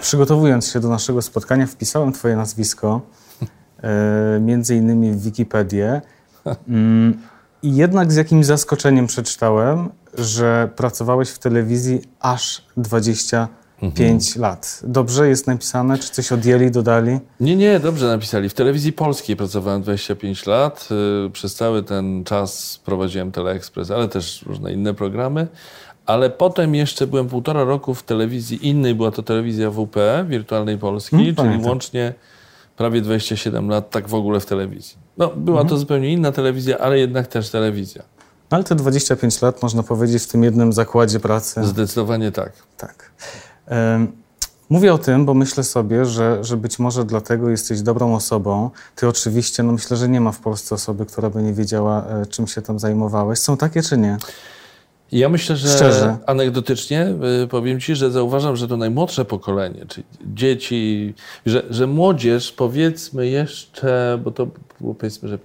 przygotowując się do naszego spotkania, wpisałem Twoje nazwisko, e, między innymi w Wikipedię. Mm, I jednak z jakimś zaskoczeniem przeczytałem, że pracowałeś w telewizji aż 25 lat. Dobrze jest napisane? Czy coś odjęli, dodali? Nie, nie, dobrze napisali. W telewizji polskiej pracowałem 25 lat. Y, Przez cały ten czas prowadziłem Teleekspres, ale też różne inne programy. Ale potem jeszcze byłem półtora roku w telewizji innej, była to telewizja WP, Wirtualnej Polski, Mm, czyli pamiętam. łącznie prawie 27 lat tak w ogóle w telewizji. No, była to zupełnie inna telewizja, ale jednak też telewizja. Ale te 25 lat, można powiedzieć, w tym jednym zakładzie pracy. Zdecydowanie tak. Tak. Em, Mówię o tym, bo myślę sobie, że, że być może dlatego jesteś dobrą osobą. Ty oczywiście, no myślę, że nie ma w Polsce osoby, która by nie wiedziała, e, czym się tam zajmowałeś. Są takie czy nie? Ja myślę, że Szczerze. anegdotycznie y, powiem Ci, że zauważam, że to najmłodsze pokolenie, czyli dzieci, że, że młodzież powiedzmy jeszcze, bo to było powiedzmy, że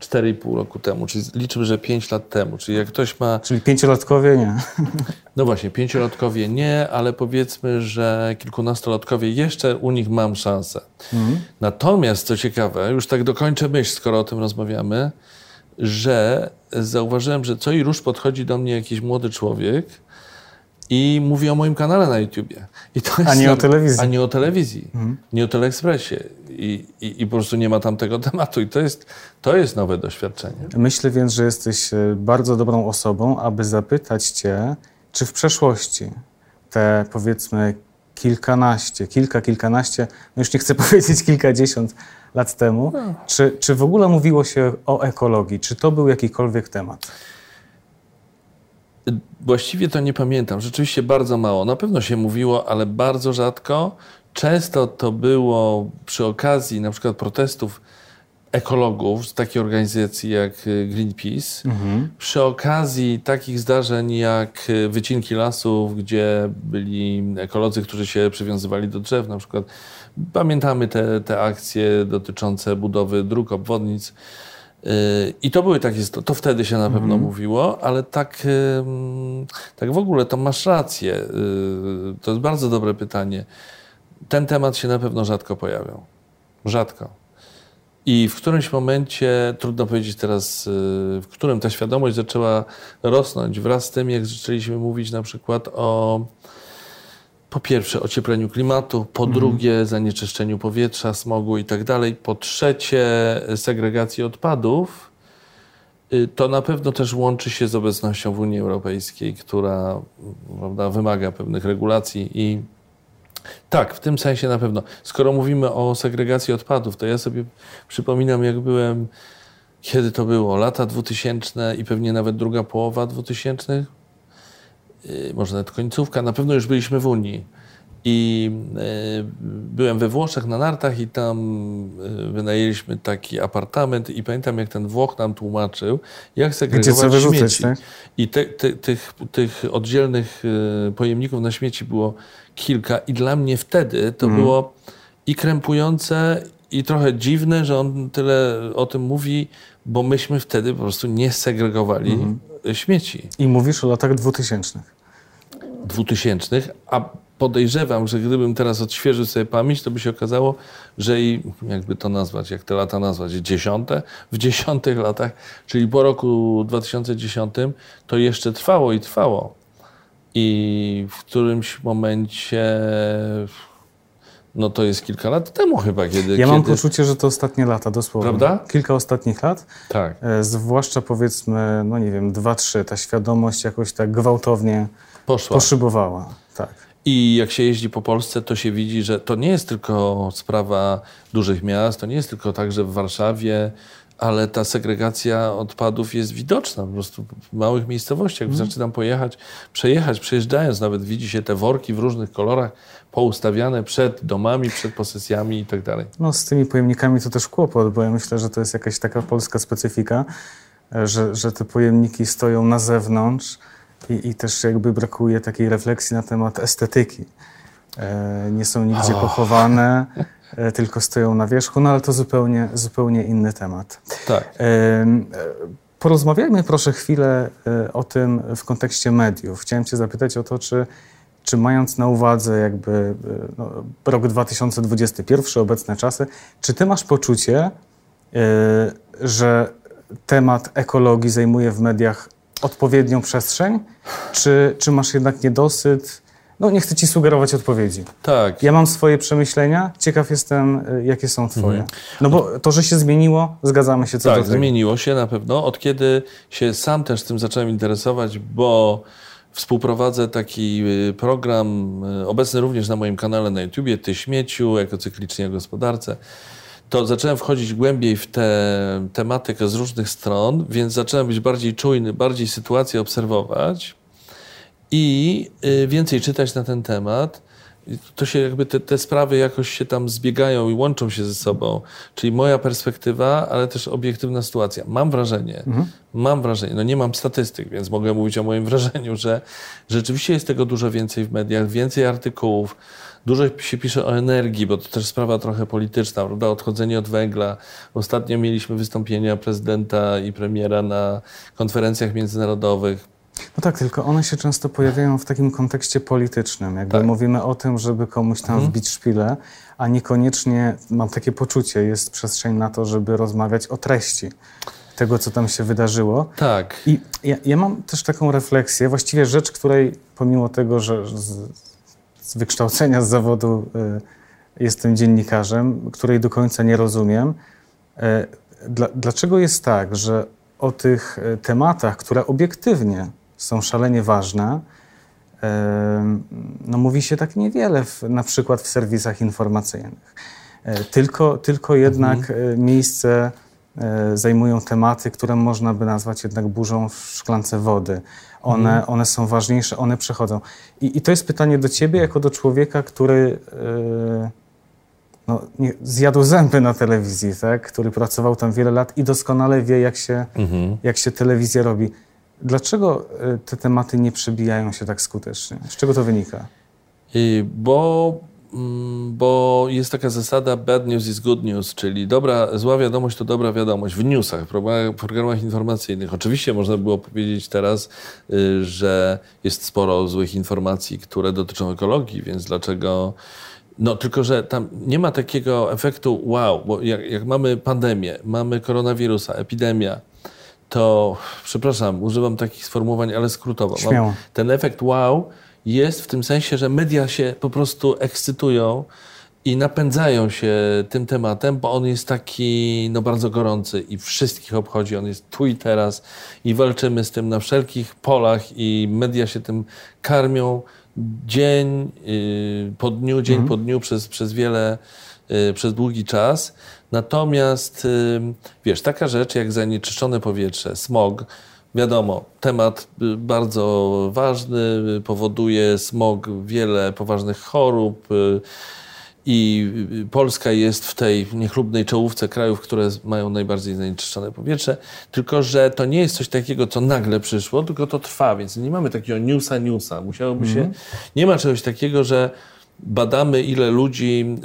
4,5 roku temu, czyli liczymy, że 5 lat temu, czyli jak ktoś ma, Czyli pięciolatkowie nie. no właśnie, pięciolatkowie nie, ale powiedzmy, że kilkunastolatkowie jeszcze u nich mam szansę. Natomiast co ciekawe, już tak dokończę myśl, skoro o tym rozmawiamy, że zauważyłem, że co i róż podchodzi do mnie jakiś młody człowiek i mówi o moim kanale na YouTubie. I to jest nie o telewizji. A nie o telewizji, nie o Teleekspresie. I, i, I po prostu nie ma tam tego tematu. I to jest, to jest nowe doświadczenie. Myślę więc, że jesteś e, bardzo dobrą osobą, aby zapytać Cię, czy w przeszłości te powiedzmy kilkanaście, kilka, kilkanaście, no już nie chcę powiedzieć kilkadziesiąt lat temu, czy, czy w ogóle mówiło się o ekologii? Czy to był jakikolwiek temat? Właściwie to nie pamiętam. Rzeczywiście bardzo mało. Na pewno się mówiło, ale bardzo rzadko. Często to było przy okazji na przykład protestów ekologów z takiej organizacji jak y, Greenpeace, przy okazji takich zdarzeń jak y, wycinki lasów, gdzie byli ekolodzy, którzy się przywiązywali do drzew, na przykład pamiętamy te, te akcje dotyczące budowy dróg, obwodnic. Yy, I to były takie, to, wtedy się na pewno mówiło, ale tak, tak w ogóle to masz rację. To jest bardzo dobre pytanie. Ten temat się na pewno rzadko pojawiał. Rzadko. I w którymś momencie, trudno powiedzieć teraz, yy, w którym ta świadomość zaczęła rosnąć wraz z tym, jak zaczęliśmy mówić na przykład o po pierwsze ociepleniu klimatu, po drugie zanieczyszczeniu powietrza, smogu i tak dalej, po trzecie segregacji odpadów, y, to na pewno też łączy się z obecnością w Unii Europejskiej, która prawda, wymaga pewnych regulacji i tak, w tym sensie na pewno. Skoro mówimy o segregacji odpadów, to ja sobie przypominam, jak byłem, kiedy to było, lata 2000 i pewnie nawet druga połowa 2000, y, może nawet końcówka, na pewno już byliśmy w Unii. I y, byłem we Włoszech na nartach i tam y, wynajęliśmy taki apartament i pamiętam, jak ten Włoch nam tłumaczył, jak segregować wyrzucać, śmieci. tak? I te, te, tych, tych oddzielnych y, pojemników na śmieci było kilka i dla mnie wtedy to Mhm. było i krępujące i trochę dziwne, że on tyle o tym mówi, bo myśmy wtedy po prostu nie segregowali y, śmieci I mówisz o latach dwutysięcznych. dwutysięcznych, a podejrzewam, że gdybym teraz odświeżył sobie pamięć, to by się okazało, że i jakby to nazwać, jak te lata nazwać, dziesiąte, w dziesiątych latach, czyli po roku 2010, to jeszcze trwało i trwało. I w którymś momencie, no to jest kilka lat temu chyba, kiedy... Ja mam kiedy... poczucie, że to ostatnie lata, dosłownie. Prawda? Kilka ostatnich lat. Tak. E, Zwłaszcza powiedzmy, no nie wiem, dwa, trzy, ta świadomość jakoś tak gwałtownie Poszła. poszybowała. Tak. I jak się jeździ po Polsce, to się widzi, że to nie jest tylko sprawa dużych miast, to nie jest tylko tak, że w Warszawie, ale ta segregacja odpadów jest widoczna po prostu w małych miejscowościach. Wystarczy tam pojechać, przejechać, przejeżdżając, nawet widzi się te worki w różnych kolorach poustawiane przed domami, przed posesjami i tak dalej. No z tymi pojemnikami to też kłopot, bo ja myślę, że to jest jakaś taka polska specyfika, że, że te pojemniki stoją na zewnątrz i, i też jakby brakuje takiej refleksji na temat estetyki. E, nie są nigdzie pochowane, e, tylko stoją na wierzchu, no ale to zupełnie, zupełnie inny temat. Tak. E, Porozmawiajmy proszę chwilę o tym w kontekście mediów. Chciałem Cię zapytać o to, czy, czy mając na uwadze jakby no, rok 2021, obecne czasy, czy ty masz poczucie, że temat ekologii zajmuje w mediach odpowiednią przestrzeń, czy, czy masz jednak niedosyt? No nie chcę ci sugerować odpowiedzi. Tak. Ja mam swoje przemyślenia, ciekaw jestem, y, jakie są twoje. No bo to, że się zmieniło, zgadzamy się co tak, do tego. zmieniło się na pewno. Od kiedy się sam też tym zacząłem interesować, bo współprowadzę taki y, program, y, obecny również na moim kanale na YouTubie, Ty śmieciu, ekocyklicznie o gospodarce, to zacząłem wchodzić głębiej w tę tematykę z różnych stron, więc zacząłem być bardziej czujny, bardziej sytuację obserwować i y, więcej czytać na ten temat. To się jakby te, te sprawy jakoś się tam zbiegają i łączą się ze sobą. Czyli moja perspektywa, ale też obiektywna sytuacja. Mam wrażenie, mam wrażenie, no nie mam statystyk, więc mogę mówić o moim wrażeniu, że rzeczywiście jest tego dużo więcej w mediach, więcej artykułów, dużo się pisze o energii, bo to też sprawa trochę polityczna, prawda? Odchodzenie od węgla. Ostatnio mieliśmy wystąpienia prezydenta i premiera na konferencjach międzynarodowych. No tak, tylko one się często pojawiają w takim kontekście politycznym. Jakby Tak. mówimy o tym, żeby komuś tam wbić szpilę, a niekoniecznie, mam takie poczucie, jest przestrzeń na to, żeby rozmawiać o treści tego, co tam się wydarzyło. Tak. I ja, ja mam też taką refleksję, właściwie rzecz, której pomimo tego, że z, z wykształcenia, z zawodu y, jestem dziennikarzem, której do końca nie rozumiem, y, dla, dlaczego jest tak, że o tych y, tematach, które obiektywnie są szalenie ważne, no mówi się tak niewiele, w, na przykład w serwisach informacyjnych. Tylko, tylko jednak y, miejsce zajmują tematy, które można by nazwać jednak burzą w szklance wody. One, one są ważniejsze, one przechodzą. I, I to jest pytanie do ciebie, jako do człowieka, który y, no, nie, zjadł zęby na telewizji, tak? który pracował tam wiele lat i doskonale wie, jak się, Mhm. jak się telewizja robi. Dlaczego y, te tematy nie przebijają się tak skutecznie? Z czego to wynika? I Bo, bo jest taka zasada bad news is good news, czyli dobra, zła wiadomość to dobra wiadomość w newsach, w programach, programach informacyjnych. Oczywiście można było powiedzieć teraz, y, że jest sporo złych informacji, które dotyczą ekologii, więc dlaczego... No tylko, że tam nie ma takiego efektu wow, bo jak, jak mamy pandemię, mamy koronawirusa, epidemia, to przepraszam, używam takich sformułowań, ale skrótowo. Ten efekt wow jest w tym sensie, że media się po prostu ekscytują i napędzają się tym tematem, bo on jest taki no, bardzo gorący i wszystkich obchodzi. On jest tu i teraz i walczymy z tym na wszelkich polach i media się tym karmią dzień yy, po dniu, dzień po dniu przez, przez wiele, yy, przez długi czas. Natomiast yy, wiesz, taka rzecz jak zanieczyszczone powietrze, smog, Wiadomo, temat y, bardzo ważny, y, powoduje smog wiele poważnych chorób y, i Polska jest w tej niechlubnej czołówce krajów, które mają najbardziej zanieczyszczone powietrze, tylko że to nie jest coś takiego, co nagle przyszło, tylko to trwa, więc nie mamy takiego newsa newsa. Musiałoby się, nie ma czegoś takiego, że badamy, ile ludzi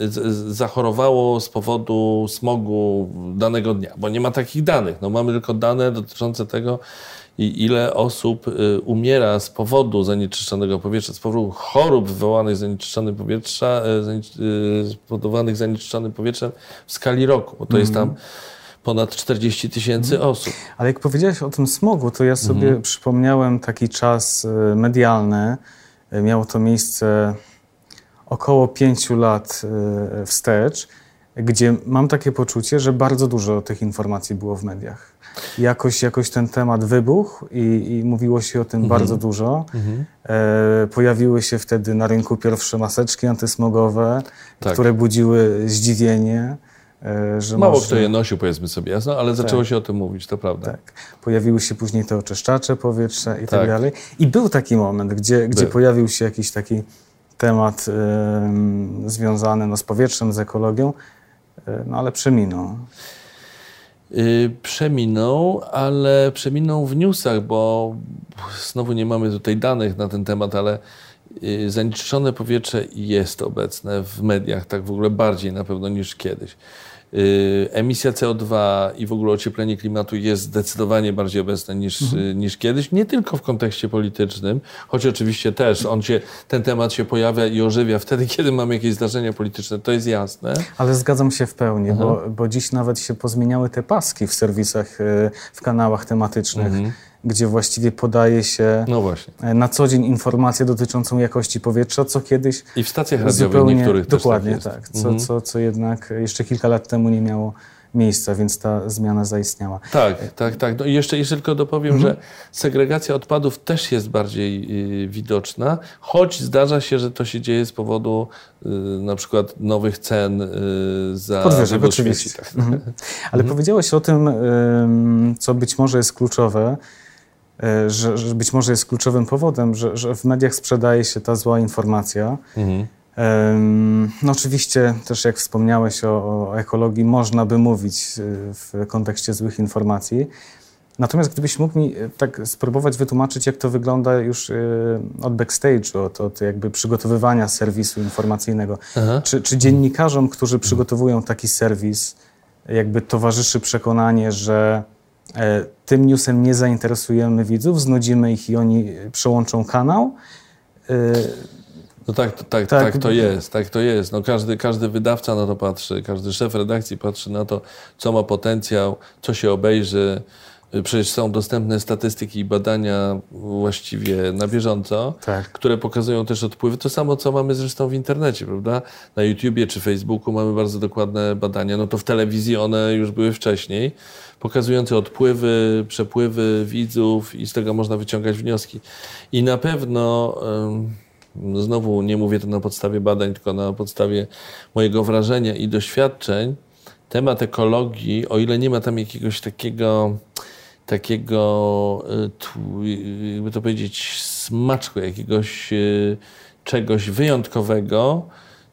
zachorowało z powodu smogu danego dnia, bo nie ma takich danych. No, mamy tylko dane dotyczące tego, i ile osób y, umiera z powodu zanieczyszczonego powietrza, z powodu chorób wywołanych zanieczyszczonym powietrza, y, y, spowodowanych zanieczyszczonym powietrzem w skali roku, bo to jest tam ponad 40 tysięcy osób. Ale jak powiedziałeś o tym smogu, to ja sobie przypomniałem taki czas medialny. Miało to miejsce około pięciu lat wstecz, gdzie mam takie poczucie, że bardzo dużo tych informacji było w mediach. Jakoś, jakoś ten temat wybuchł i, i mówiło się o tym bardzo dużo. E, pojawiły się wtedy na rynku pierwsze maseczki antysmogowe, Tak. które budziły zdziwienie. e, Że Mało może- kto je nosił, powiedzmy sobie jasno, ale zaczęło się o tym mówić, to prawda. tak. Pojawiły się później te oczyszczacze powietrza i tak, Tak. dalej. I był taki moment, gdzie, gdzie pojawił się jakiś taki temat em, związany no, z powietrzem, z ekologią, e, no ale przeminął. Y, Przeminął, ale przeminął w newsach, bo znowu nie mamy tutaj danych na ten temat, ale y, zanieczyszczone powietrze jest obecne w mediach, tak w ogóle bardziej na pewno niż kiedyś. Y, emisja CO2 i w ogóle ocieplenie klimatu jest zdecydowanie bardziej obecne niż, y, niż kiedyś. Nie tylko w kontekście politycznym, choć oczywiście też on się, ten temat się pojawia i ożywia wtedy, kiedy mamy jakieś zdarzenia polityczne, to jest jasne. Ale zgadzam się w pełni, bo, bo dziś nawet się pozmieniały te paski w serwisach, y, w kanałach tematycznych. Gdzie właściwie podaje się No e, na co dzień informację dotyczącą jakości powietrza, co kiedyś I w stacjach radiowych zupełnie niektórych też dokładnie tak tak, co, co, co jednak jeszcze kilka lat temu nie miało miejsca, więc ta zmiana zaistniała. Tak, tak, tak. No i jeszcze, jeszcze tylko dopowiem, że segregacja odpadów też jest bardziej y, widoczna, choć zdarza się, że to się dzieje z powodu y, na przykład nowych cen y, za Podwyżek, oczywiście. tak. Mhm. Ale powiedziałeś o tym, ym, co być może jest kluczowe, że, że być może jest kluczowym powodem, że, że w mediach sprzedaje się ta zła informacja. Mhm. No oczywiście też jak wspomniałeś o, o ekologii, można by mówić y, w kontekście złych informacji. Natomiast gdybyś mógł mi y, tak spróbować wytłumaczyć, jak to wygląda już od backstage'u, od, od jakby przygotowywania serwisu informacyjnego. Czy, czy dziennikarzom, którzy przygotowują taki serwis, jakby towarzyszy przekonanie, że e, tym newsem nie zainteresujemy widzów, znudzimy ich i oni przełączą kanał? Y, No tak, tak, Tak. tak, to jest, tak to jest. No każdy, każdy wydawca na to patrzy, każdy szef redakcji patrzy na to, co ma potencjał, co się obejrzy. Przecież są dostępne statystyki i badania właściwie na bieżąco, Tak. które pokazują też odpływy. To samo, co mamy zresztą w internecie, prawda? Na YouTubie czy Facebooku mamy bardzo dokładne badania. No to w telewizji one już były wcześniej, pokazujące odpływy, przepływy widzów i z tego można wyciągać wnioski. I na pewno... no znowu nie mówię to na podstawie badań, tylko na podstawie mojego wrażenia i doświadczeń. Temat ekologii, o ile nie ma tam jakiegoś takiego, takiego, y, jakby to powiedzieć, smaczku, jakiegoś y, czegoś wyjątkowego,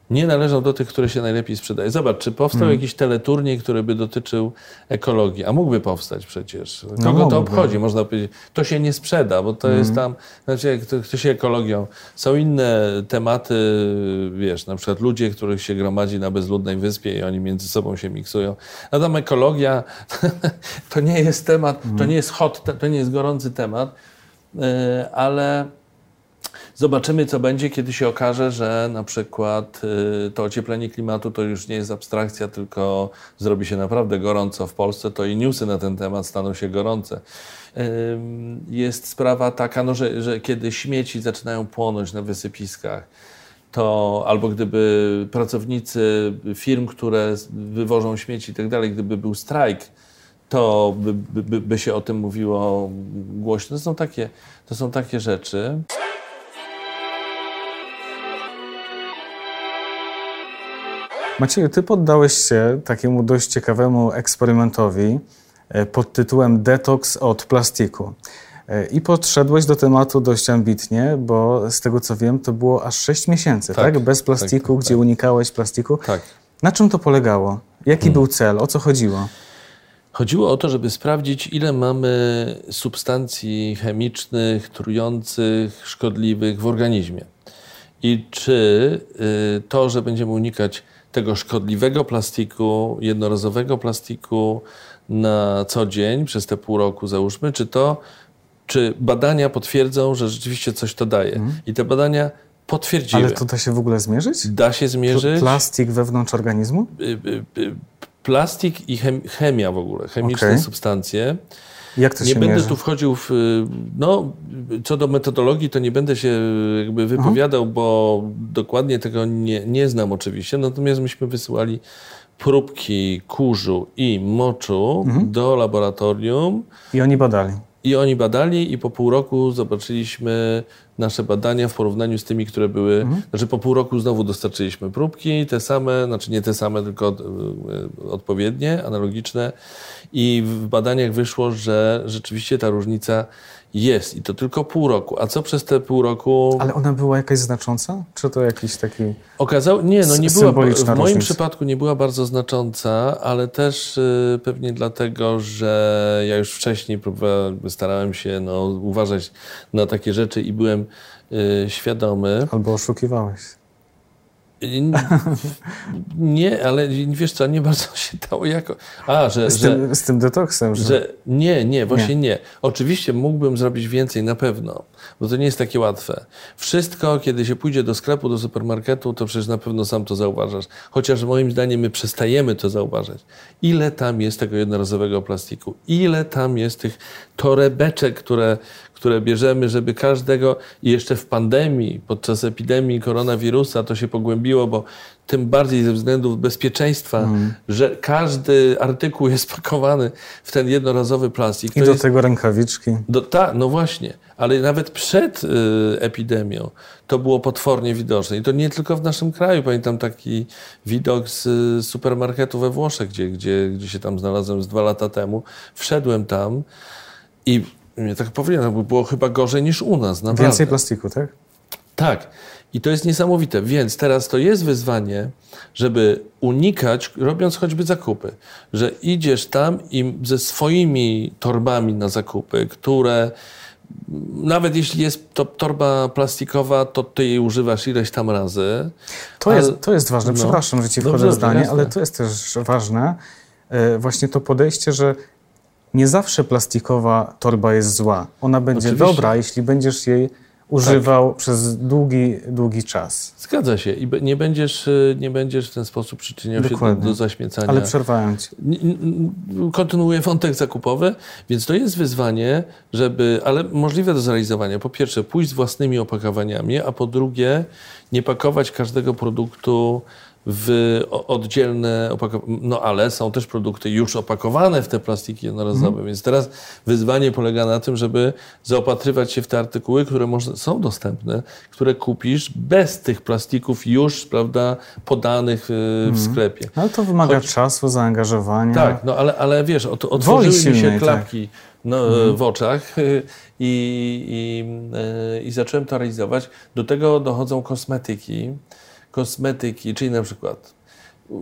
nie należą do tych, które się najlepiej sprzedaje. Zobacz, czy powstał jakiś teleturniej, który by dotyczył ekologii, a mógłby powstać przecież. Kogo to mógłby. obchodzi? Można powiedzieć, to się nie sprzeda, bo to jest tam, znaczy jak to, to się ekologią. Są inne tematy, wiesz, na przykład ludzie, których się gromadzi na bezludnej wyspie i oni między sobą się miksują. A tam ekologia to nie jest temat, to nie jest hot, to nie jest gorący temat, yy, ale Zobaczymy, co będzie, kiedy się okaże, że na przykład y, to ocieplenie klimatu to już nie jest abstrakcja, tylko zrobi się naprawdę gorąco w Polsce, to i newsy na ten temat staną się gorące. Jest sprawa taka, no, że, że kiedy śmieci zaczynają płonąć na wysypiskach, to albo gdyby pracownicy firm, które wywożą śmieci i tak dalej, gdyby był strajk, to by- by, by się o tym mówiło głośno. To są takie, to są takie rzeczy. Macieju, ty poddałeś się takiemu dość ciekawemu eksperymentowi e, pod tytułem Detoks od plastiku. E, I podszedłeś do tematu dość ambitnie, bo z tego co wiem, to było aż 6 miesięcy, tak? Tak, Bez plastiku, tak, gdzie unikałeś plastiku. Tak. Na czym to polegało? Jaki Hmm. był cel? O co chodziło? Chodziło o to, żeby sprawdzić, ile mamy substancji chemicznych, trujących, szkodliwych w organizmie. I czy y, to, że będziemy unikać tego szkodliwego plastiku, jednorazowego plastiku na co dzień, przez te pół roku załóżmy, czy to, czy badania potwierdzą, że rzeczywiście coś to daje. I te badania potwierdziły. Ale to da się w ogóle zmierzyć? Da się zmierzyć. Plastik wewnątrz organizmu? y, y, y, plastik i chem, chemia w ogóle, chemiczne Okej. substancje. Jak to Nie się będę mierzy? tu wchodził w. No, co do metodologii, to nie będę się jakby wypowiadał, bo dokładnie tego nie, nie znam oczywiście. Natomiast myśmy wysyłali próbki kurzu i moczu Mhm. do laboratorium. I oni badali. I oni badali i po pół roku zobaczyliśmy nasze badania w porównaniu z tymi, które były, znaczy po pół roku znowu dostarczyliśmy próbki, te same, znaczy nie te same, tylko e, odpowiednie, analogiczne. I w badaniach wyszło, że rzeczywiście ta różnica jest i to tylko pół roku. A co przez te pół roku Ale ona była jakaś znacząca? Czy to jakiś taki... Okazało, nie, no nie była, w moim różnica. przypadku nie była bardzo znacząca, ale też y, pewnie dlatego, że ja już wcześniej próbowałem, starałem się no, uważać na takie rzeczy i byłem y, świadomy. Albo oszukiwałeś? Nie, ale wiesz co, nie bardzo się dało jako... A, że... Z, że, tym, z tym detoksem. Że... że nie, nie, właśnie nie. nie. Oczywiście mógłbym zrobić więcej, na pewno, bo to nie jest takie łatwe. Wszystko, kiedy się pójdzie do sklepu, do supermarketu, to przecież na pewno sam to zauważasz. Chociaż moim zdaniem my przestajemy to zauważać. Ile tam jest tego jednorazowego plastiku? Ile tam jest tych torebeczek, które które bierzemy, żeby każdego, i jeszcze w pandemii, podczas epidemii koronawirusa to się pogłębiło, bo tym bardziej ze względów bezpieczeństwa, mm. że każdy artykuł jest pakowany w ten jednorazowy plastik. I to do jest, tego rękawiczki. Do, ta, no właśnie, ale nawet przed y, epidemią to było potwornie widoczne. I to nie tylko w naszym kraju. Pamiętam taki widok z y, supermarketu we Włoszech, gdzie, gdzie, gdzie się tam znalazłem z dwa lata temu. Wszedłem tam i nie, tak powiem, by było chyba gorzej niż u nas. Naprawdę. Więcej plastiku, tak? Tak. I to jest niesamowite. Więc teraz to jest wyzwanie, żeby unikać, robiąc choćby zakupy, że idziesz tam i ze swoimi torbami na zakupy, które nawet jeśli jest to torba plastikowa, to ty jej używasz ileś tam razy. To, ale, jest, to jest ważne. No. Przepraszam, że ci wchodzę w zdanie, jasne. ale to jest też ważne. E, właśnie to podejście, że nie zawsze plastikowa torba jest zła. Ona będzie Oczywiście. dobra, jeśli będziesz jej używał tak. przez długi, długi czas. Zgadza się i nie będziesz, y, nie będziesz w ten sposób przyczyniał Dokładnie. się do, do zaśmiecania. Ale przerwałem ci. Kontynuuję wątek zakupowy, więc to jest wyzwanie, żeby, ale możliwe do zrealizowania. Po pierwsze, pójść z własnymi opakowaniami, a po drugie, nie pakować każdego produktu w oddzielne opakowania. No ale są też produkty już opakowane w te plastiki jednorazowe, mm. więc teraz wyzwanie polega na tym, żeby zaopatrywać się w te artykuły, które może, są dostępne, które kupisz bez tych plastików już, prawda, podanych w mm. sklepie. Ale to wymaga Choć, czasu, zaangażowania. Tak, no ale, ale wiesz, ot, otworzyły mi się tak. klapki tak. no, mm. w oczach y, i, i, y, i zacząłem to realizować. Do tego dochodzą kosmetyki, kosmetyki, czyli na przykład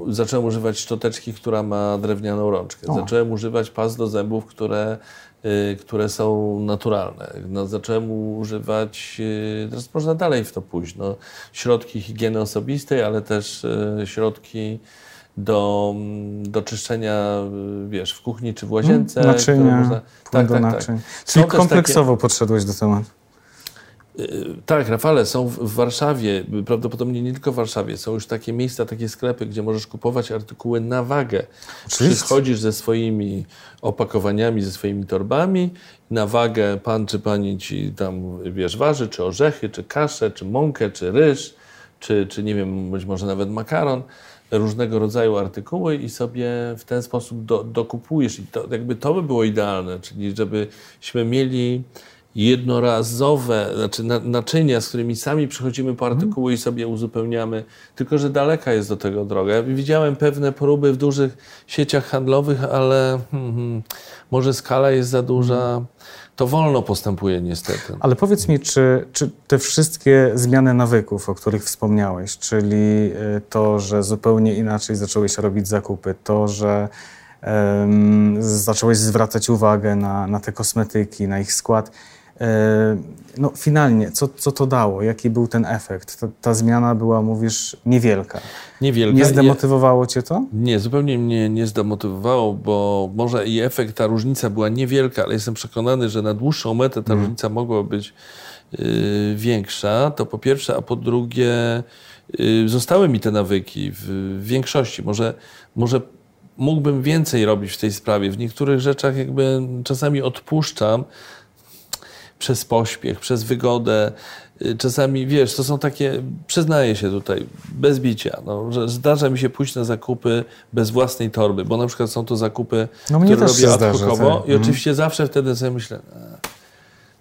zacząłem używać szczoteczki, która ma drewnianą rączkę. O. Zacząłem używać pas do zębów, które, y, które są naturalne. No, zacząłem używać, y, teraz można dalej w to pójść, no, środki higieny osobistej, ale też y, środki do, do czyszczenia, wiesz, w kuchni czy w łazience. Hmm, naczynia, można... tak, tak, tak. Czyli kompleksowo takie... podszedłeś do tematu. Tak, Rafale, są w Warszawie, prawdopodobnie nie tylko w Warszawie, są już takie miejsca, takie sklepy, gdzie możesz kupować artykuły na wagę. Oczywiście. Przychodzisz ze swoimi opakowaniami, ze swoimi torbami, na wagę pan czy pani ci tam, wiesz, waży, czy orzechy, czy kaszę, czy mąkę, czy ryż, czy, czy nie wiem, być może nawet makaron, różnego rodzaju artykuły i sobie w ten sposób do, dokupujesz. I to, jakby to by było idealne, czyli żebyśmy mieli jednorazowe, znaczy naczynia, z którymi sami przychodzimy po mhm. artykuły i sobie uzupełniamy, tylko że daleka jest do tego droga. Ja widziałem pewne próby w dużych sieciach handlowych, ale hmm, hmm, może skala jest za duża. Mhm. To wolno postępuje niestety. Ale powiedz mi, czy, czy te wszystkie zmiany nawyków, o których wspomniałeś, czyli y, to, że zupełnie inaczej zacząłeś robić zakupy, to, że um, zacząłeś zwracać uwagę na, na te kosmetyki, na ich skład, no finalnie, co, co to dało? Jaki był ten efekt? Ta, ta zmiana była, mówisz, niewielka. Niewielka. Nie zdemotywowało cię to? Nie, zupełnie mnie nie zdemotywowało, bo może i efekt, ta różnica była niewielka, ale jestem przekonany, że na dłuższą metę ta mm. różnica mogła być y, większa. To po pierwsze, a po drugie, y, zostały mi te nawyki w, w większości. Może, może mógłbym więcej robić w tej sprawie. W niektórych rzeczach jakby czasami odpuszczam, przez pośpiech, przez wygodę. Y, czasami, wiesz, to są takie, przyznaję się tutaj, bez bicia, no, że zdarza mi się pójść na zakupy bez własnej torby, bo na przykład są to zakupy, no, które robię ad tak. i mhm. oczywiście zawsze wtedy sobie myślę,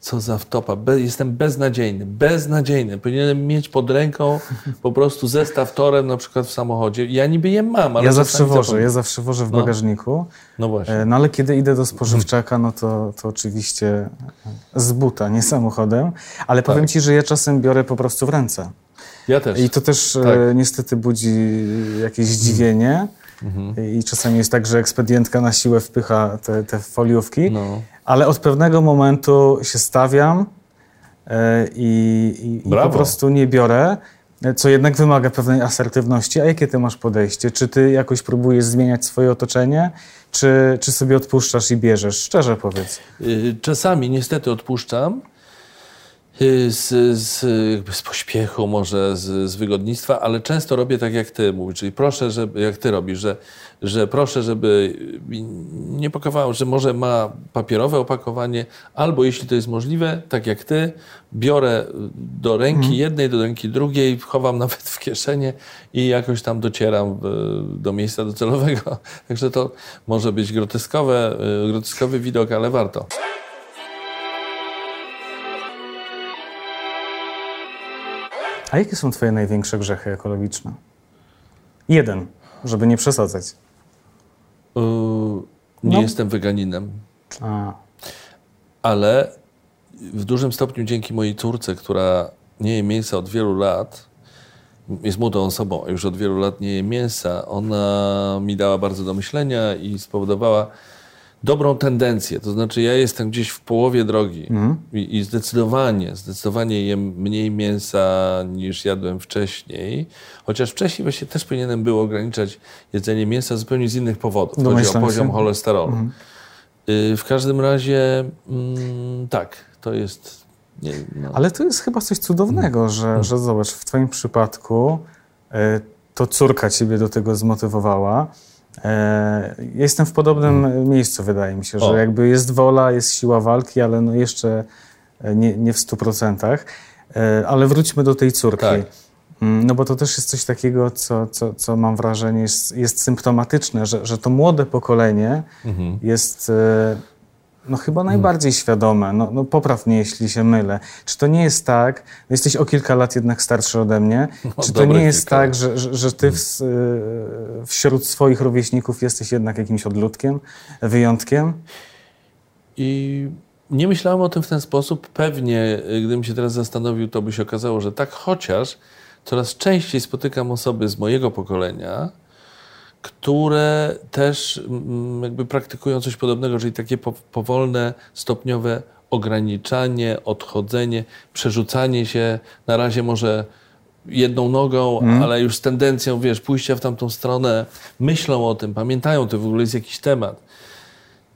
co za wtopa, Be, jestem beznadziejny, beznadziejny. Powinienem mieć pod ręką po prostu zestaw torem na przykład w samochodzie. Ja niby je mam, ale Ja zawsze wożę, ja zawsze wożę w no. bagażniku. No właśnie. E, no ale kiedy idę do spożywczaka, no to, to oczywiście z buta, nie samochodem. Ale powiem tak. Ci, że ja czasem biorę po prostu w ręce. Ja też. I to też e, tak. niestety budzi jakieś zdziwienie. Mhm. I czasami jest tak, że ekspedientka na siłę wpycha te, te foliówki. No ale od pewnego momentu się stawiam e, i, i, i po prostu nie biorę. co jednak wymaga pewnej asertywności. A jakie ty masz podejście? Czy ty jakoś próbujesz zmieniać swoje otoczenie, czy, czy sobie odpuszczasz i bierzesz? Szczerze powiedz. Y, czasami niestety odpuszczam. Y, z, z, z pośpiechu, może z, z wygodnictwa, ale często robię tak, jak ty mówisz, czyli proszę, żeby, jak ty robisz, że, że proszę, żeby nie pakowało, że może ma papierowe opakowanie, albo jeśli to jest możliwe, tak jak ty, biorę do ręki mhm. jednej, do ręki drugiej, chowam nawet w kieszenie i jakoś tam docieram do miejsca docelowego. Także to może być groteskowe, y, groteskowy widok, ale warto. A jakie są Twoje największe grzechy ekologiczne? Jeden, żeby nie przesadzać. Yy, nie no. jestem weganinem. A. Ale w dużym stopniu dzięki mojej córce, która nie je mięsa od wielu lat, jest młodą osobą, a już od wielu lat nie je mięsa, ona mi dała bardzo do myślenia i spowodowała, dobrą tendencję. To znaczy, ja jestem gdzieś w połowie drogi mm. I, i, zdecydowanie, zdecydowanie jem mniej mięsa niż jadłem wcześniej. Chociaż wcześniej właśnie też powinienem był ograniczać jedzenie mięsa zupełnie z innych powodów. Chodzi o poziom cholesterolu. Mm. Y, w każdym razie mm, tak, to jest. Nie, no. Ale to jest chyba coś cudownego, mm. że, że zobacz, w Twoim przypadku y, to córka Ciebie do tego zmotywowała. E, jestem w podobnym hmm. miejscu, wydaje mi się, że o. jakby jest wola, jest siła walki, ale no jeszcze e, nie, nie w stu procentach. E, ale wróćmy do tej córki. Tak. Mm, no bo to też jest coś takiego, co, co, co mam wrażenie jest, jest symptomatyczne, że, że to młode pokolenie mhm. jest no chyba najbardziej świadome. No, no popraw mnie, jeśli się mylę. Czy to nie jest tak, no jesteś o kilka lat jednak starszy ode mnie, no, czy to nie jest kilka. tak, że, że, że ty w, hmm. wśród swoich rówieśników jesteś jednak jakimś odludkiem, wyjątkiem? I nie myślałem o tym w ten sposób. Pewnie, gdybym się teraz zastanowił, to by się okazało, że tak, chociaż coraz częściej spotykam osoby z mojego pokolenia, które też jakby praktykują coś podobnego, czyli takie powolne, stopniowe ograniczanie, odchodzenie, przerzucanie się na razie może jedną nogą, mm. ale już z tendencją, wiesz, pójścia w tamtą stronę, myślą o tym, pamiętają, to w ogóle jest jakiś temat.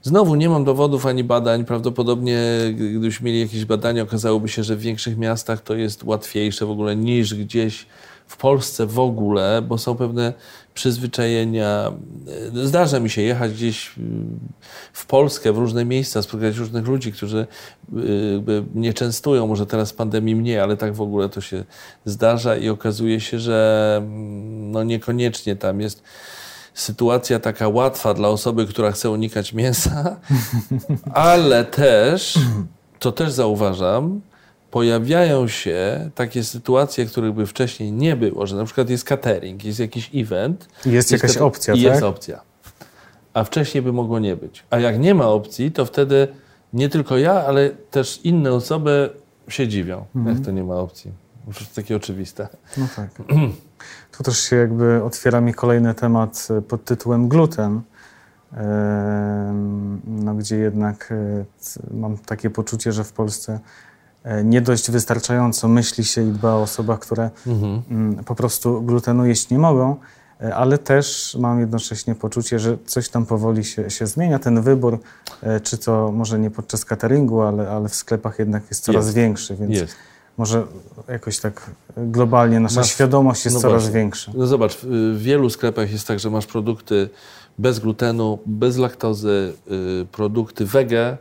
Znowu nie mam dowodów ani badań. Prawdopodobnie, gdybyśmy mieli jakieś badania, okazałoby się, że w większych miastach to jest łatwiejsze w ogóle niż gdzieś w Polsce w ogóle, bo są pewne przyzwyczajenia. Zdarza mi się jechać gdzieś w Polskę, w różne miejsca, spotkać różnych ludzi, którzy mnie częstują, może teraz pandemii mniej, ale tak w ogóle to się zdarza i okazuje się, że no niekoniecznie tam jest sytuacja taka łatwa dla osoby, która chce unikać mięsa, ale też, to też zauważam, pojawiają się takie sytuacje, których by wcześniej nie było, że na przykład jest catering, jest jakiś event. Jest, jest jakaś opcja, i tak? Jest opcja. A wcześniej by mogło nie być. A jak nie ma opcji, to wtedy nie tylko ja, ale też inne osoby się dziwią, mhm. jak to nie ma opcji. To jest takie oczywiste. No tak. Tu też się jakby otwiera mi kolejny temat e, pod tytułem gluten. No, gdzie jednak e, mam takie poczucie, że w Polsce nie dość wystarczająco myśli się i dba o osobach, które mhm. Mm, po prostu glutenu jeść nie mogą, e, ale też mam jednocześnie poczucie, że coś tam powoli się, się zmienia. Ten wybór, e, czy to może nie podczas cateringu, ale, ale w sklepach jednak jest coraz jest. większy, więc jest. może jakoś tak globalnie nasza masz, świadomość jest no coraz właśnie. większa. No zobacz, w wielu sklepach jest tak, że masz produkty bez glutenu, bez laktozy, y, produkty wege,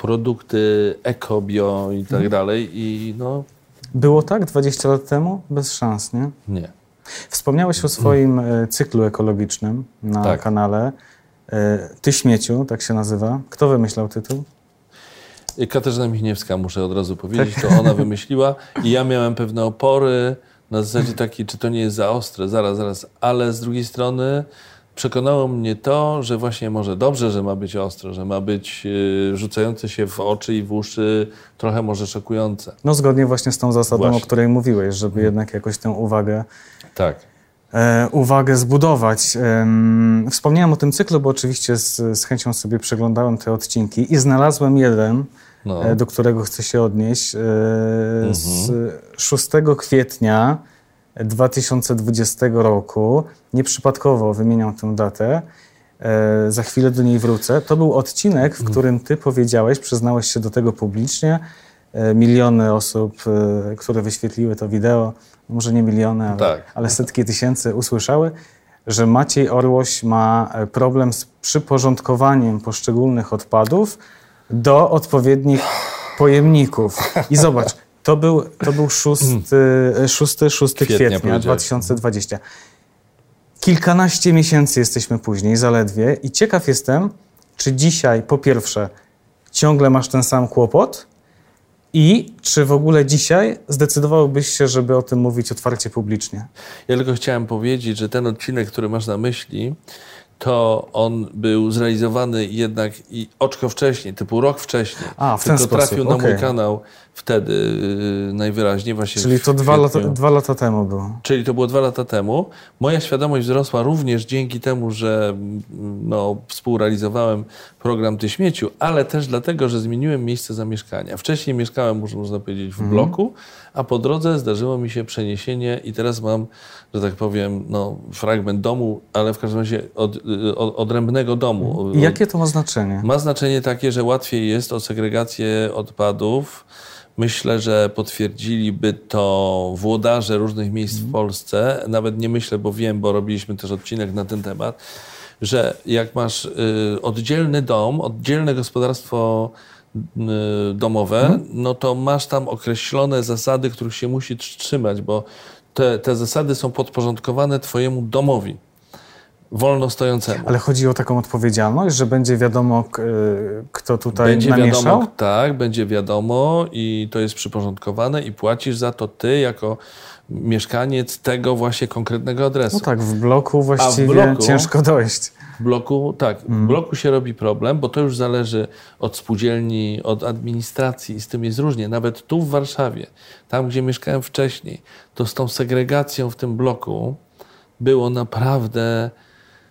produkty eko, bio i tak mhm. dalej. I no... Było tak 20 lat temu? Bez szans, nie? Nie. Wspomniałeś o swoim e, cyklu ekologicznym na tak. kanale. E, Ty śmieciu, tak się nazywa. Kto wymyślał tytuł? Katarzyna Michniewska, muszę od razu powiedzieć, tak. to ona wymyśliła i ja miałem pewne opory na zasadzie takiej, czy to nie jest za ostre, zaraz, zaraz, ale z drugiej strony przekonało mnie to, że właśnie może dobrze, że ma być ostro, że ma być y, rzucające się w oczy i w uszy, trochę może szokujące. No zgodnie właśnie z tą zasadą, właśnie. o której mówiłeś, żeby hmm. jednak jakoś tę uwagę tak. E, uwagę zbudować. Wspomniałem o tym cyklu, bo oczywiście z, z chęcią sobie przeglądałem te odcinki i znalazłem jeden, no. e, do którego chcę się odnieść. E, mhm. Z 6 kwietnia 2020 roku. Nieprzypadkowo wymieniam tę datę. E, za chwilę do niej wrócę. To był odcinek, w którym ty powiedziałeś, przyznałeś się do tego publicznie. E, miliony osób, e, które wyświetliły to wideo, może nie miliony, ale, Tak. ale setki tysięcy usłyszały, że Maciej Orłoś ma e, problem z przyporządkowaniem poszczególnych odpadów do odpowiednich pojemników. I zobacz, to był, to był 6, 6, 6 Kwietnia kwietnia powiedziałeś. 2020. Kilkanaście miesięcy jesteśmy później, zaledwie, i ciekaw jestem, czy dzisiaj, po pierwsze, ciągle masz ten sam kłopot, i czy w ogóle dzisiaj zdecydowałbyś się, żeby o tym mówić otwarcie publicznie? Ja tylko chciałem powiedzieć, że ten odcinek, który masz na myśli, to on był zrealizowany jednak i oczko wcześniej, typu rok wcześniej. A, w ten tylko sposób, trafił na okej. mój kanał wtedy yy, najwyraźniej właśnie Czyli to dwa lata, dwa lata temu było. Czyli to było dwa lata temu. Moja świadomość wzrosła również dzięki temu, że mm, no, współrealizowałem program Ty Śmieciu, ale też dlatego, że zmieniłem miejsce zamieszkania. Wcześniej mieszkałem, można powiedzieć, w bloku, a po drodze zdarzyło mi się przeniesienie i teraz mam, że tak powiem, no, fragment domu, ale w każdym razie od, y, od, odrębnego domu. I jakie to ma znaczenie? Ma znaczenie takie, że łatwiej jest o segregację odpadów. Myślę, że potwierdziliby to włodarze różnych miejsc w Polsce. Nawet nie myślę, bo wiem, bo robiliśmy też odcinek na ten temat, że jak masz y, oddzielny dom, oddzielne gospodarstwo y, domowe, no to masz tam określone zasady, których się musi tr- trzymać, bo te, te zasady są podporządkowane twojemu domowi, wolno stojącemu. Ale chodzi o taką odpowiedzialność, że będzie wiadomo, y, kto tutaj Będzie namieszał? wiadomo, tak, będzie wiadomo i to jest przyporządkowane i płacisz za to ty jako mieszkaniec tego właśnie konkretnego adresu. No tak, w bloku właściwie bloku- ciężko dojść. W bloku, tak, w bloku się robi problem, bo to już zależy od spółdzielni, od administracji i z tym jest różnie. Nawet tu w Warszawie, tam gdzie mieszkałem wcześniej, to z tą segregacją w tym bloku było naprawdę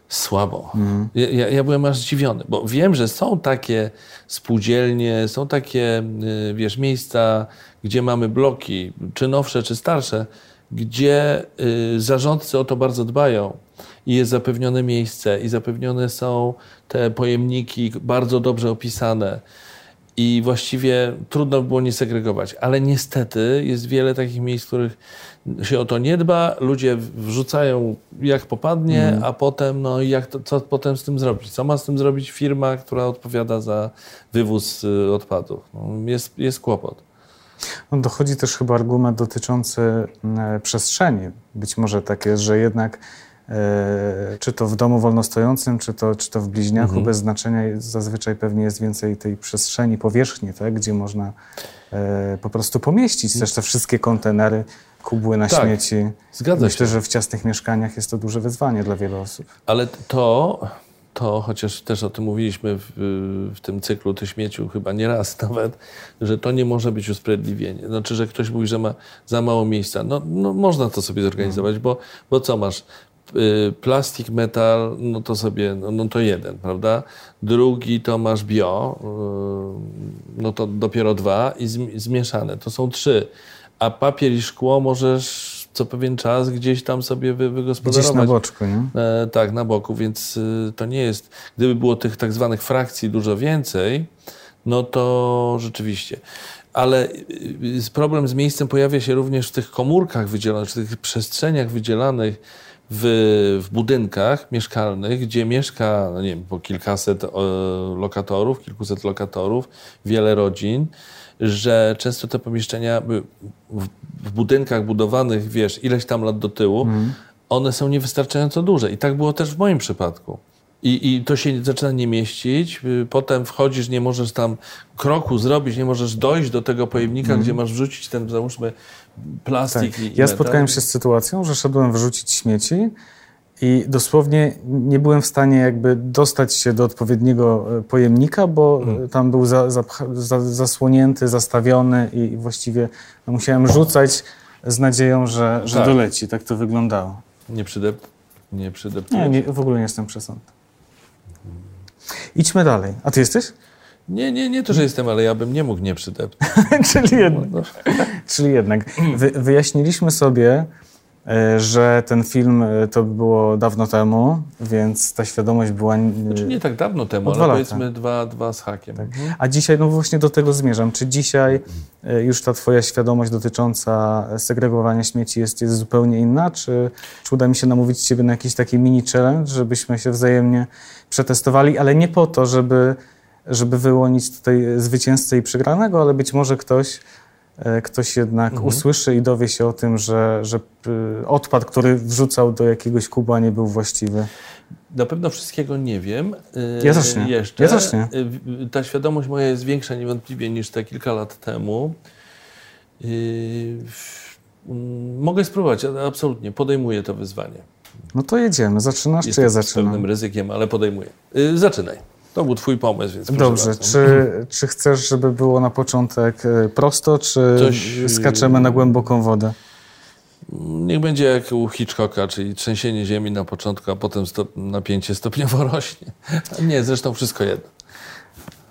słabo. Ja, ja, ja byłem aż zdziwiony, bo wiem, że są takie spółdzielnie, są takie, y, wiesz, miejsca, gdzie mamy bloki, czy nowsze, czy starsze, gdzie y, zarządcy o to bardzo dbają i jest zapewnione miejsce i zapewnione są te pojemniki bardzo dobrze opisane i właściwie trudno było nie segregować. Ale niestety jest wiele takich miejsc, w których się o to nie dba, ludzie wrzucają jak popadnie, a potem, no jak to, co potem z tym zrobić? Co ma z tym zrobić firma, która odpowiada za wywóz y, odpadów? No, jest, jest kłopot. No, dochodzi też chyba argument dotyczący e, przestrzeni. Być może tak jest, że jednak czy to w domu wolnostojącym, czy to, czy to w bliźniaku, bez znaczenia, zazwyczaj pewnie jest więcej tej przestrzeni, powierzchni, tak, gdzie można e, po prostu pomieścić też te wszystkie kontenery, kubły na Tak, śmieci. Zgadza Myślę, się. że w ciasnych mieszkaniach jest to duże wyzwanie dla wielu osób. Ale to, to chociaż też o tym mówiliśmy w, w tym cyklu Ty śmieciu chyba nie raz nawet, że to nie może być usprawiedliwienie. Znaczy, że ktoś mówi, że ma za mało miejsca. No, no można to sobie zorganizować, bo, bo co masz? Y, Plastik, metal, no to sobie, no, no to jeden, prawda? Drugi to masz bio, y, no to dopiero dwa i zm- zmieszane, to są trzy. A papier i szkło możesz co pewien czas gdzieś tam sobie wy, wygospodarować. Gdzieś na boczku, nie? E, tak, na boku, więc y, to nie jest. Gdyby było tych tak zwanych frakcji dużo więcej, no to rzeczywiście. Ale y, problem z miejscem pojawia się również w tych komórkach wydzielanych, w tych przestrzeniach wydzielanych w, w budynkach mieszkalnych, gdzie mieszka, no nie wiem, po kilkaset e, lokatorów, kilkuset lokatorów, wiele rodzin, że często te pomieszczenia w, w budynkach budowanych, wiesz, ileś tam lat do tyłu, one są niewystarczająco duże. I tak było też w moim przypadku. I, I to się zaczyna nie mieścić. y, Potem wchodzisz, nie możesz tam kroku zrobić, nie możesz dojść do tego pojemnika, gdzie masz wrzucić ten, załóżmy, plastik Tak. i, Ja spotkałem się z sytuacją, że szedłem wyrzucić śmieci i dosłownie nie byłem w stanie jakby dostać się do odpowiedniego e, pojemnika, bo Hmm. tam był za, zapcha- za, zasłonięty, zastawiony i właściwie no, musiałem rzucać z nadzieją, że, że Tak. doleci. Tak to wyglądało. Nie przydep... Nie. Nie, nie, w ogóle nie jestem przesądny. Idźmy dalej. A ty jesteś? Nie, nie, nie to, że jestem, ale ja bym nie mógł nie przydeptać. Czyli jednak. Czyli jednak. Wy, wyjaśniliśmy sobie e, że ten film e, to było dawno temu, więc ta świadomość była... Znaczy nie tak dawno temu, ale lata. powiedzmy dwa, dwa z hakiem. Mhm. A dzisiaj, no właśnie do tego zmierzam. Czy dzisiaj e, już ta twoja świadomość dotycząca segregowania śmieci jest, jest zupełnie inna? Czy, czy uda mi się namówić ciebie na jakiś taki mini challenge, żebyśmy się wzajemnie przetestowali, ale nie po to, żeby, żeby wyłonić tutaj zwycięzcę i przegranego, ale być może ktoś, e, ktoś jednak Mhm. usłyszy i dowie się o tym, że, że y, odpad, który wrzucał do jakiegoś kuba nie był właściwy. Na pewno wszystkiego nie wiem. Yy, Ja też nie. Jeszcze. Ja też nie. Ta świadomość moja jest większa niewątpliwie niż te kilka lat temu. Mogę spróbować, absolutnie. Podejmuję to wyzwanie. No to jedziemy. Zaczynasz, czy Jestem ja z zaczynam? pewnym ryzykiem, ale podejmuję. Zaczynaj. To był twój pomysł, więc Dobrze, czy, czy chcesz, żeby było na początek e, prosto, czy Coś, e, skaczemy na głęboką wodę? Niech będzie jak u Hitchcocka, czyli trzęsienie ziemi na początku, a potem stop, napięcie stopniowo rośnie. Nie, zresztą wszystko jedno.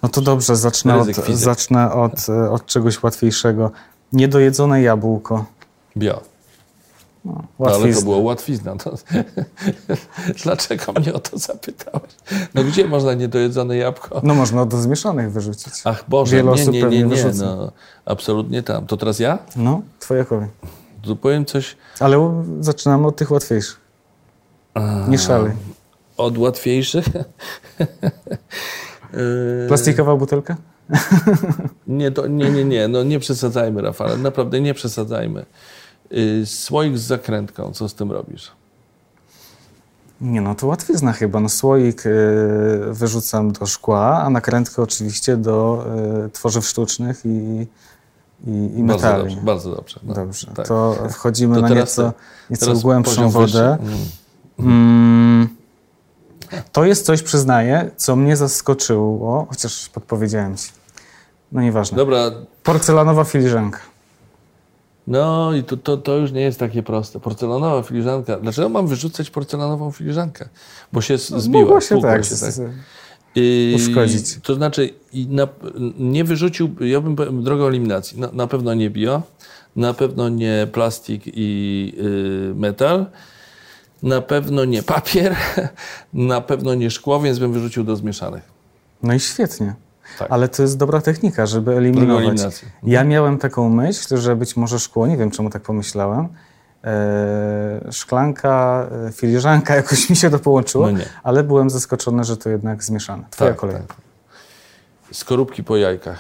No to dobrze, zacznę, od, fizyk. zacznę od, e, od czegoś łatwiejszego. Niedojedzone jabłko. Bio. No, ale to było łatwizna. To... Dlaczego mnie o to zapytałeś? No gdzie można niedojedzone jabłko? No można do zmieszanych wyrzucić. Ach Boże, Wiele nie, nie, nie, nie, no, absolutnie tam. To teraz ja? No, twoja kolej. Tu powiem coś Ale zaczynamy od tych łatwiejszych. Nie szalej. od łatwiejszych. Yy, Plastikowa butelka? Nie, to, nie, nie, nie, no nie przesadzajmy, Rafale, naprawdę nie przesadzajmy. Yy, słoik z zakrętką, co z tym robisz? Nie no, to łatwizna chyba. No, słoik e, wyrzucam do szkła, a nakrętkę oczywiście do e, tworzyw sztucznych i, i, i Bardzo metali. dobrze, bardzo dobrze. No, Dobrze, tak. to wchodzimy To na nieco, nieco głębszą wodę. wyższy. Mm. Mm, to jest coś, przyznaję, co mnie zaskoczyło, chociaż podpowiedziałem ci. No nieważne. Dobra, Porcelanowa filiżanka. No i to, to, to już nie jest takie proste. Porcelanowa filiżanka. Dlaczego mam wyrzucać porcelanową filiżankę? Bo się z- zbiła. Mogło się spłukła tak. się, tak. I- uszkodzić. To znaczy, na, nie wyrzucił, ja bym powiedział, drogą eliminacji. Na, na pewno nie bio, na pewno nie plastik i y, metal, na pewno nie papier, na pewno nie szkło, więc bym wyrzucił do zmieszanych. No i świetnie. Tak. Ale to jest dobra technika, żeby eliminować. eliminacji. Ja miałem taką myśl, że być może szkło, nie wiem czemu tak pomyślałem, e, szklanka, e, filiżanka, jakoś mi się to połączyło, No ale byłem zaskoczony, że to jednak zmieszane. Twoja Tak, kolej. tak. Skorupki po jajkach.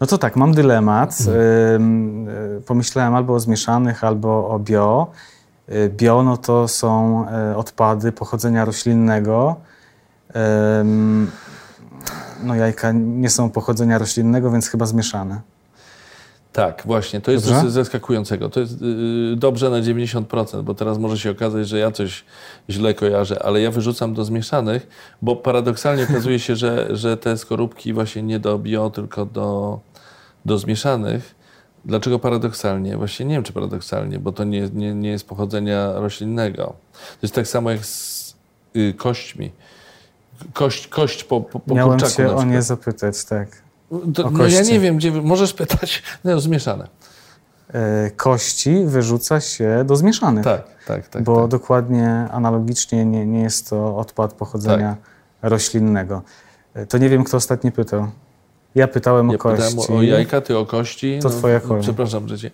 No to tak, mam dylemat. Mhm. E, Pomyślałem albo o zmieszanych, albo o bio. Bio no to są odpady pochodzenia roślinnego. No jajka nie są pochodzenia roślinnego, więc chyba zmieszane. Tak, właśnie. To jest Dobrze? zaskakującego. To jest yy, dobrze na 90%, bo teraz może się okazać, że ja coś źle kojarzę, ale ja wyrzucam do zmieszanych, bo paradoksalnie okazuje się, że, że te skorupki właśnie nie do bio, tylko do, do zmieszanych. Dlaczego paradoksalnie? Właśnie nie wiem, czy paradoksalnie, bo to nie, nie, nie jest pochodzenia roślinnego. To jest tak samo jak z y, kośćmi. Kość, kość po, po, po Miałem kurczaku cię na o nie zapytać, tak. To, no ja nie wiem, gdzie możesz pytać. No, zmieszane. E, Kości wyrzuca się do zmieszanych. Tak, tak, tak. bo tak. dokładnie analogicznie nie, nie jest to odpad pochodzenia Tak. roślinnego. E, To nie wiem, kto ostatnio pytał. Ja pytałem Ja o kości. pytałem o jajka, ty o kości. To twoja kolej. Przepraszam, że cię.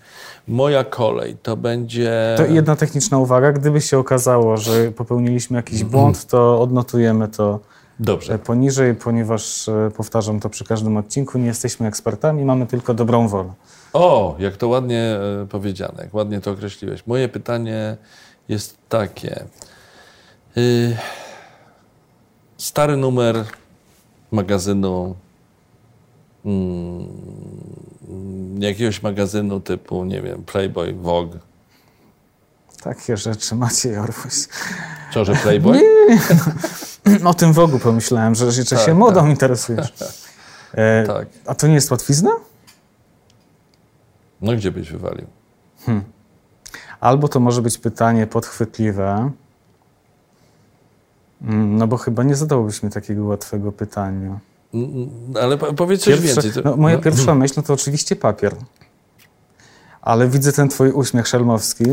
Moja kolej to będzie. To jedna techniczna uwaga. Gdyby się okazało, że popełniliśmy jakiś błąd, to odnotujemy to Dobrze. e, poniżej, ponieważ e, powtarzam to przy każdym odcinku. Nie jesteśmy ekspertami, mamy tylko dobrą wolę. O, jak to ładnie e, powiedziane, jak ładnie to określiłeś. Moje pytanie jest takie. Y, stary numer magazynu. Mm, jakiegoś magazynu typu, nie wiem, Playboy, Vogue. Takie rzeczy Maciej Orwuś. Co, że Playboy? O tym w ogóle pomyślałem, że jeszcze Tak, się modą interesujesz. E, Tak. A to nie jest łatwizna? No gdzie byś wywalił? Albo to może być pytanie podchwytliwe, Mm, no bo chyba nie zadałbyś mi takiego łatwego pytania. Ale po- powiedz coś Pierwsze- więcej. No, moja no. pierwsza myśl no to oczywiście papier. ale widzę ten twój uśmiech szelmowski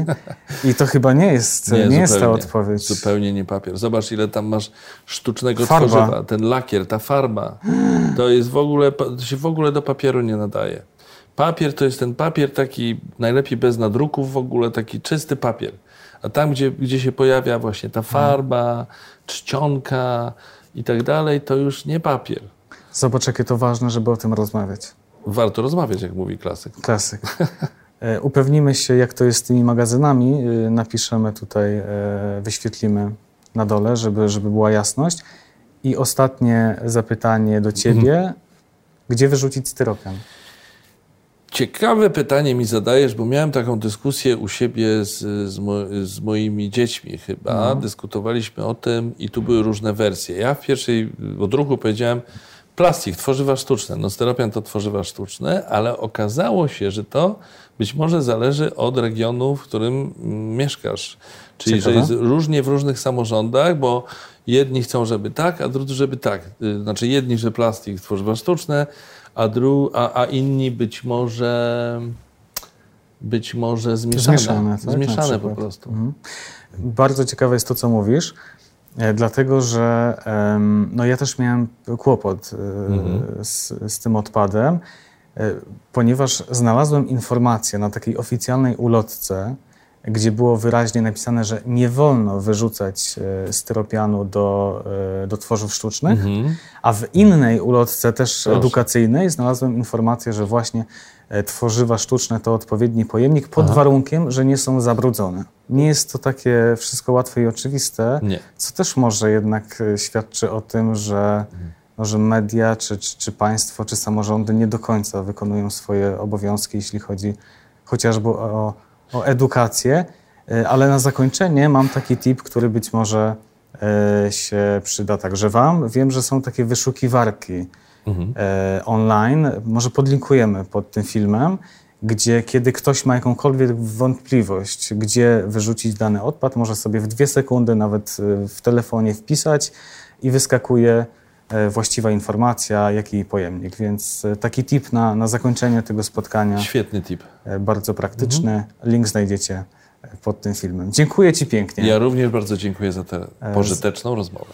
i to chyba nie jest, nie, nie jest ta odpowiedź. Zupełnie nie papier. Zobacz, ile tam masz sztucznego farba. tworzywa. Ten lakier, ta farba, to jest w ogóle, to się w ogóle do papieru nie nadaje. Papier to jest ten papier taki, najlepiej bez nadruków w ogóle, taki czysty papier. A tam, gdzie, gdzie się pojawia właśnie ta farba, czcionka i tak dalej, to już nie papier. Zobacz, jakie to ważne, żeby o tym rozmawiać. Warto rozmawiać, jak mówi klasyk. Klasyk. E, upewnimy się, jak to jest z tymi magazynami. E, napiszemy tutaj, e, wyświetlimy na dole, żeby, żeby była jasność. I ostatnie zapytanie do ciebie. Mhm. Gdzie wyrzucić styropian? Ciekawe pytanie mi zadajesz, bo miałem taką dyskusję u siebie z, z, mo, z moimi dziećmi chyba. No. Dyskutowaliśmy o tym i tu były różne wersje. Ja w pierwszej odruchu powiedziałem plastik, tworzywa sztuczne. No styropian to tworzywa sztuczne, ale okazało się, że to być może zależy od regionu, w którym mieszkasz. Czyli, Ciekawe. że jest różnie w różnych samorządach, bo jedni chcą, żeby tak, a drudzy, żeby tak. Y, znaczy jedni, że plastik, tworzywa sztuczne, a, dru, a, a inni być może być może zmieszane. Zmieszane, tak? zmieszane po prostu. Mhm. Bardzo ciekawe jest to, co mówisz, dlatego że no ja też miałem kłopot e, mhm. z, z tym odpadem, e, ponieważ znalazłem informację na takiej oficjalnej ulotce, gdzie było wyraźnie napisane, że nie wolno wyrzucać e, styropianu do, e, do tworzyw sztucznych, mhm. a w innej ulotce, też Proszę. edukacyjnej, znalazłem informację, że właśnie e, tworzywa sztuczne to odpowiedni pojemnik pod Aha. warunkiem, że nie są zabrudzone. Nie jest to takie wszystko łatwe i oczywiste, nie. co też może jednak świadczy o tym, że, no, że media, czy, czy, czy państwo, czy samorządy nie do końca wykonują swoje obowiązki, jeśli chodzi chociażby o o edukację, e, ale na zakończenie mam taki tip, który być może e, się przyda także Wam. Wiem, że są takie wyszukiwarki mhm. E, online, może podlinkujemy pod tym filmem, gdzie kiedy ktoś ma jakąkolwiek wątpliwość, gdzie wyrzucić dany odpad, może sobie w dwie sekundy nawet w telefonie wpisać i wyskakuje właściwa informacja, jaki pojemnik. Więc e, taki tip na, na zakończenie tego spotkania. Świetny tip. E, bardzo praktyczny. Mhm. Link znajdziecie pod tym filmem. Dziękuję Ci pięknie. Ja również bardzo dziękuję za tę pożyteczną rozmowę.